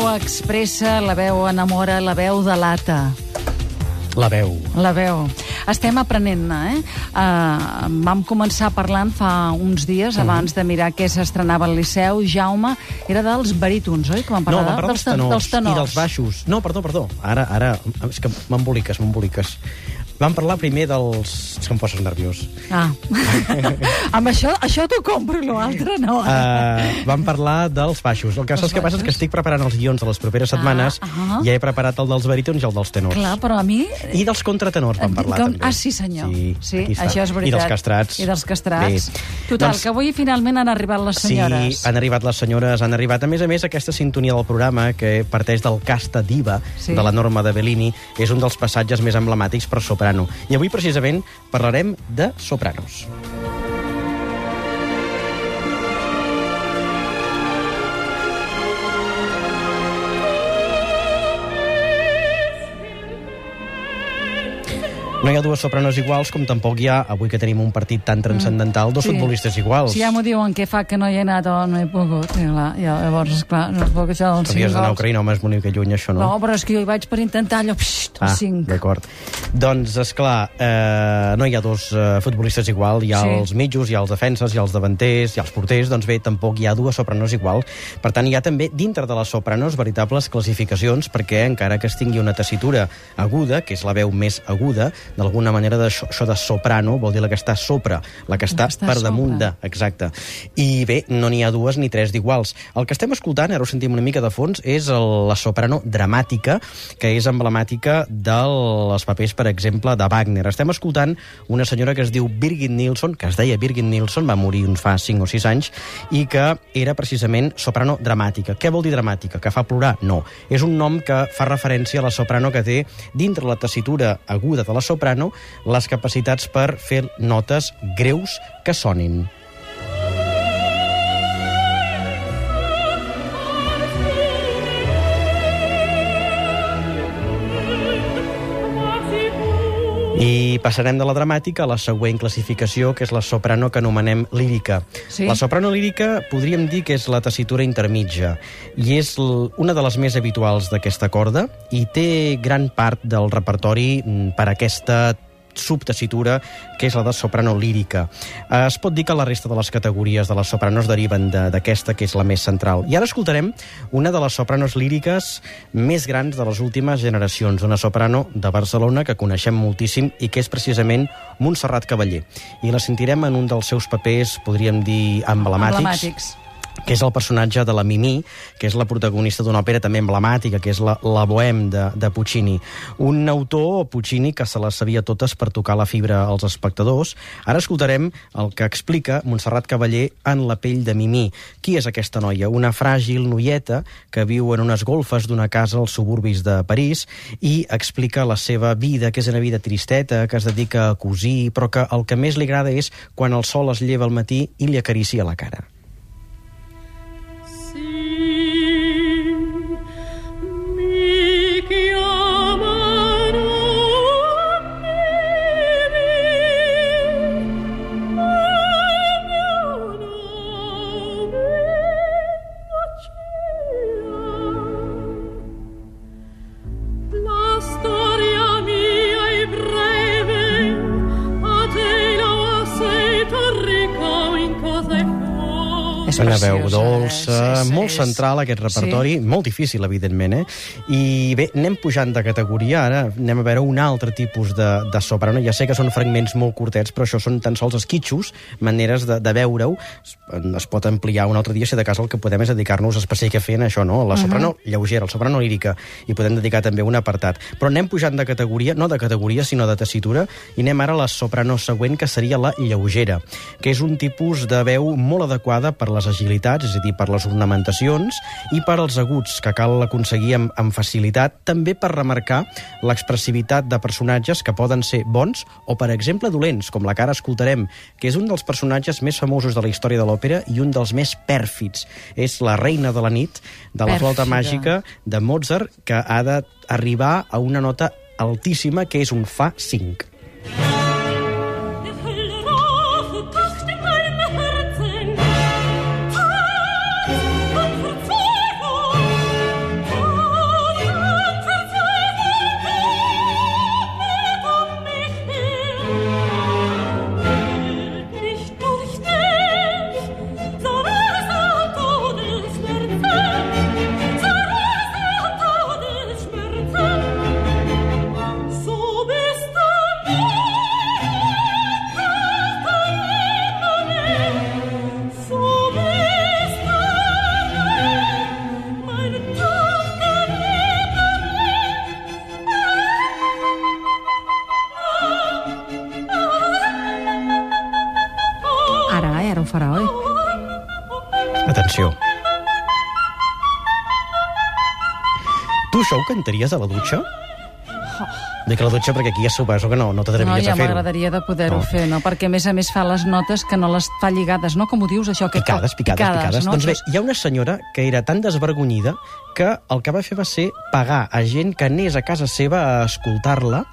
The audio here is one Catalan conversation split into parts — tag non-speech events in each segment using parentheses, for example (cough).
Veu expressa, la veu enamora, la veu delata. La veu. La veu. Estem aprenent-ne, eh? Uh, vam començar parlant fa uns dies, Mhm. abans de mirar què s'estrenava al Liceu. Jaume, era dels barítons, oi? Que vam No, parlar, vam parlar dels tenors, dels tenors. i dels baixos. No, perdó, perdó. Ara, ara, és que m'emboliques, m'emboliques. Vam parlar primer dels... És que em poses nerviós. Ah. (laughs) Amb això, això t'ho compro, l'altre no. Uh, vam parlar dels baixos. El que, saps què passa és que estic preparant els guions de les properes setmanes Ah, ah. ja he preparat el dels barítons i el dels tenors. Clar, però a mi... I dels contratenors vam parlar, Com- també. Ah, sí, senyor. Sí, sí això és veritat. I dels castrats. I dels castrats. Bé. Total, Doncs- que avui finalment han arribat les senyores. Sí, han arribat les senyores, han arribat. A més a més, aquesta sintonia del programa, que parteix del Casta Diva, Sí. de la norma de Bellini, és un dels passatges més emblemàtics per soprano. I avui, precisament, parlarem de sopranos. No hi ha dues sopranos iguals, com tampoc hi ha, avui que tenim un partit tan transcendental, dos Sí. futbolistes iguals. Si ja m'ho diuen què fa que no hi he anat o no he pogut, i clar, ja, llavors, esclar, no es pot això dels cinc d'anar a gols. Ucraïna, home, és una mica lluny, això, no? No, però és que jo hi vaig per intentar allò, pxt, Ah, cinc. d'acord. Doncs, és clar, eh, no hi ha dos eh, futbolistes igual, hi ha Sí. els mitjos, hi ha els defenses, hi ha els davanters, hi ha els porters, doncs bé, tampoc hi ha dues sopranos igual. Per tant, hi ha també, dintre de les sopranos, veritables classificacions, perquè encara que es tingui una tessitura aguda, que és la veu més aguda, d'alguna manera d'això això de soprano vol dir la que està sopra, la que està, que està per a damunt de, exacte. I bé, no n'hi ha dues ni tres d'iguals. El que estem escoltant, ara ho sentim una mica de fons, és el, la soprano dramàtica, que és emblemàtica dels papers, per exemple, de Wagner. Estem escoltant una senyora que es diu Birgit Nilsson, que es deia Birgit Nilsson, va morir uns fa 5 o 6 anys, i que era precisament soprano dramàtica. Què vol dir dramàtica? Que fa plorar? No. És un nom que fa referència a la soprano que té, dintre la tessitura aguda de la soprano, les capacitats per fer notes greus que sonin. I passarem de la dramàtica a la següent classificació, que és la soprano que anomenem lírica. Sí. La soprano lírica podríem dir que és la tessitura intermitja i és una de les més habituals d'aquesta corda i té gran part del repertori mm, per aquesta subtessitura, que és la de soprano lírica. Eh, Es pot dir que la resta de les categories de les sopranos deriven de- d'aquesta, que és la més central. I ara escoltarem una de les sopranos líriques més grans de les últimes generacions, una soprano de Barcelona que coneixem moltíssim i que és precisament Montserrat Cavaller. I la sentirem en un dels seus papers, podríem dir, emblemàtics, Emblemàtics. Que és el personatge de la Mimí, que és la protagonista d'una òpera també emblemàtica, que és la, la Bohème de, de Puccini. Un autor, Puccini, que se les sabia totes per tocar la fibra als espectadors. Ara escoltarem el que explica Montserrat Cavaller en La pell de Mimí. Qui és aquesta noia? Una fràgil noieta que viu en unes golfes d'una casa als suburbis de París i explica la seva vida, que és una vida tristeta, que es dedica a cosir, però que el que més li agrada és quan el sol es lleva al matí i li acaricia la cara. Una veu dolça, és- és- molt central aquest repertori, sí. molt difícil, evidentment, eh? I bé, anem pujant de categoria, ara anem a veure un altre tipus de, de soprano. Ja sé que són fragments molt curtets, però això són tan sols esquitxos, maneres de, de veure-ho. Es, es pot ampliar un altre dia, si de cas el que podem és dedicar-nos específicament a això, no? La soprano lleugera, el soprano lírica, i podem dedicar també un apartat. Però anem pujant de categoria, no de categoria, sinó de tessitura, i anem ara a la soprano següent, que seria la lleugera, que és un tipus de veu molt adequada per les agilitats, és a dir, per les ornamentacions, i per als aguts, que cal aconseguir amb, amb facilitat, també per remarcar l'expressivitat de personatges que poden ser bons o, per exemple, dolents, com la que ara escoltarem, que és un dels personatges més famosos de la història de l'òpera i un dels més pèrfids. És la reina de la nit, de la flauta Pèrfida. màgica de Mozart, que ha d'arribar a una nota altíssima, que és un Fa 5. Tu això ho cantaries a la dutxa? Dic a la dutxa perquè aquí ja suposo que no, no No, t'atreviries ja a fer-ho. m'agradaria de poder-ho No. fer, no? Perquè, a més a més, fa les notes que no les fa lligades, no? Com ho dius, això? Que Picades, picades, picades. no? Doncs bé, hi ha una senyora que era tan desvergonyida que el que va fer va ser pagar a gent que anés a casa seva a escoltar-la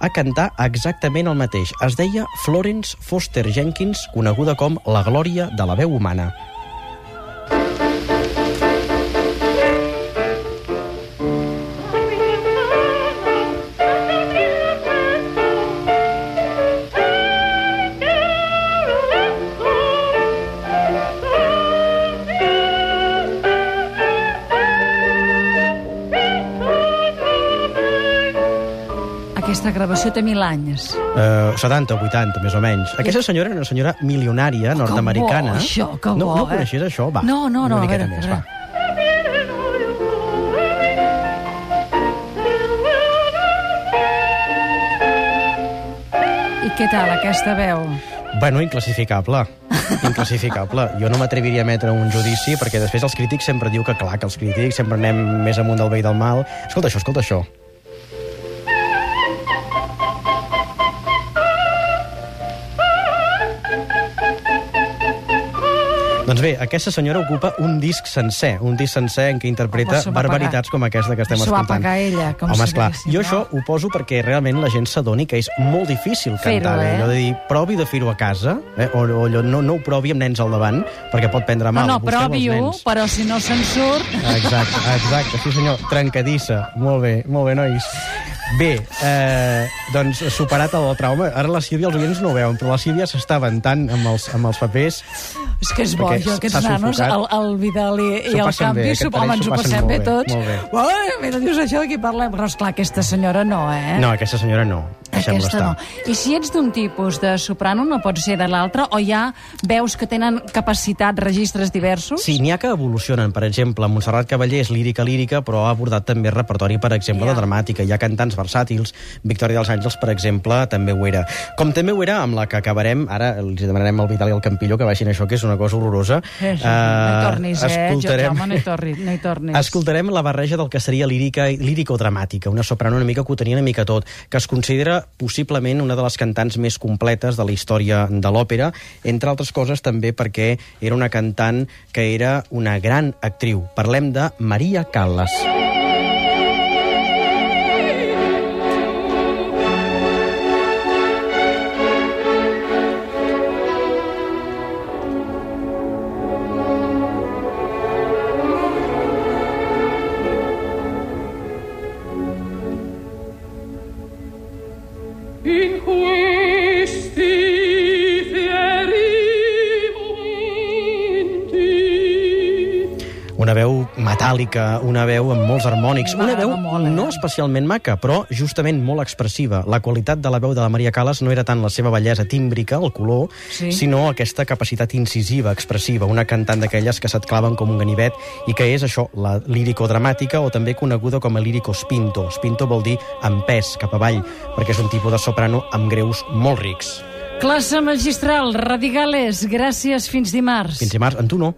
a cantar exactament el mateix. Es deia Florence Foster Jenkins, coneguda com la glòria de la veu humana. Aquesta gravació té mil anys. Uh, 70 o 80, més o menys. Aquesta senyora era una senyora milionària nord-americana. bo, això, que no, bo, no eh? coneixies això? Va, No, no, no, una a miqueta veure, més, a va. I què tal, aquesta veu? Bueno, inclassificable. Inclassificable. (laughs) Jo no m'atreviria a emetre un judici perquè després els crítics sempre diu que, clar, que els crítics sempre anem més amunt del bé i del mal. Escolta això, escolta això. Doncs bé, aquesta senyora ocupa un disc sencer, un disc sencer en què interpreta Home, barbaritats com aquesta que estem S'ho va escoltant. pagar ella, com Home, si esclar, diguéssim, jo no? això ho poso perquè realment la gent s'adoni que és molt difícil Fer-ho, cantar bé. eh? Allò de dir, provi de fer-ho a casa, eh? o, o allò, no, no ho provi amb nens al davant, perquè pot prendre No, mal. no, Busqueu els provi-ho, nens. però si no se'n surt... Exacte, exacte, sí senyor, trencadissa. Molt bé, molt bé, nois. Bé, eh, doncs superat el trauma, ara la Sílvia, els oients no ho veuen, però la Sílvia s'està aventant amb els, amb els papers. És que és bo, Perquè jo, aquests nanos, el, el Vidal i, el canvi, bé, home, ens ho passem bé bé, tots. molt bé. Ai, mira, dius això, d'aquí parlem. Però, esclar, aquesta senyora no, eh? No, aquesta senyora no. Aquesta estar. no. I si ets d'un tipus de soprano, no pot ser de l'altre, o hi ha veus que tenen capacitat, registres diversos? Sí, n'hi ha que evolucionen. Per exemple, Montserrat Cavaller és lírica-lírica, però ha abordat també repertori, per exemple, Ja. de dramàtica. Hi ha cantants versàtils. Victòria dels Àngels, per exemple, també ho era. Com també ho era amb la que acabarem, ara els demanarem al Vital i al Campillo que baixin això, que és una cosa horrorosa. Eh, no hi tornis, eh? escoltarem... Jo, home, no hi, no hi tornis. (laughs) Escoltarem la barreja del que seria lírica lírico-dramàtica, una soprano una mica que ho tenia una mica tot, que es considera possiblement una de les cantants més completes de la història de l'òpera, entre altres coses també perquè era una cantant que era una gran actriu. Parlem de Maria Callas. in cui veu metàl·lica, una veu amb molts harmònics, una veu eh? no especialment maca, però justament molt expressiva. La qualitat de la veu de la Maria Callas no era tant la seva bellesa tímbrica, el color, Sí. sinó aquesta capacitat incisiva, expressiva, una cantant d'aquelles que se't claven com un ganivet i que és això, la lírico-dramàtica o també coneguda com a lírico spinto. Spinto vol dir amb pes, cap avall, perquè és un tipus de soprano amb greus molt rics. Classe magistral, Radigales, gràcies, fins dimarts. Fins dimarts, en tu no.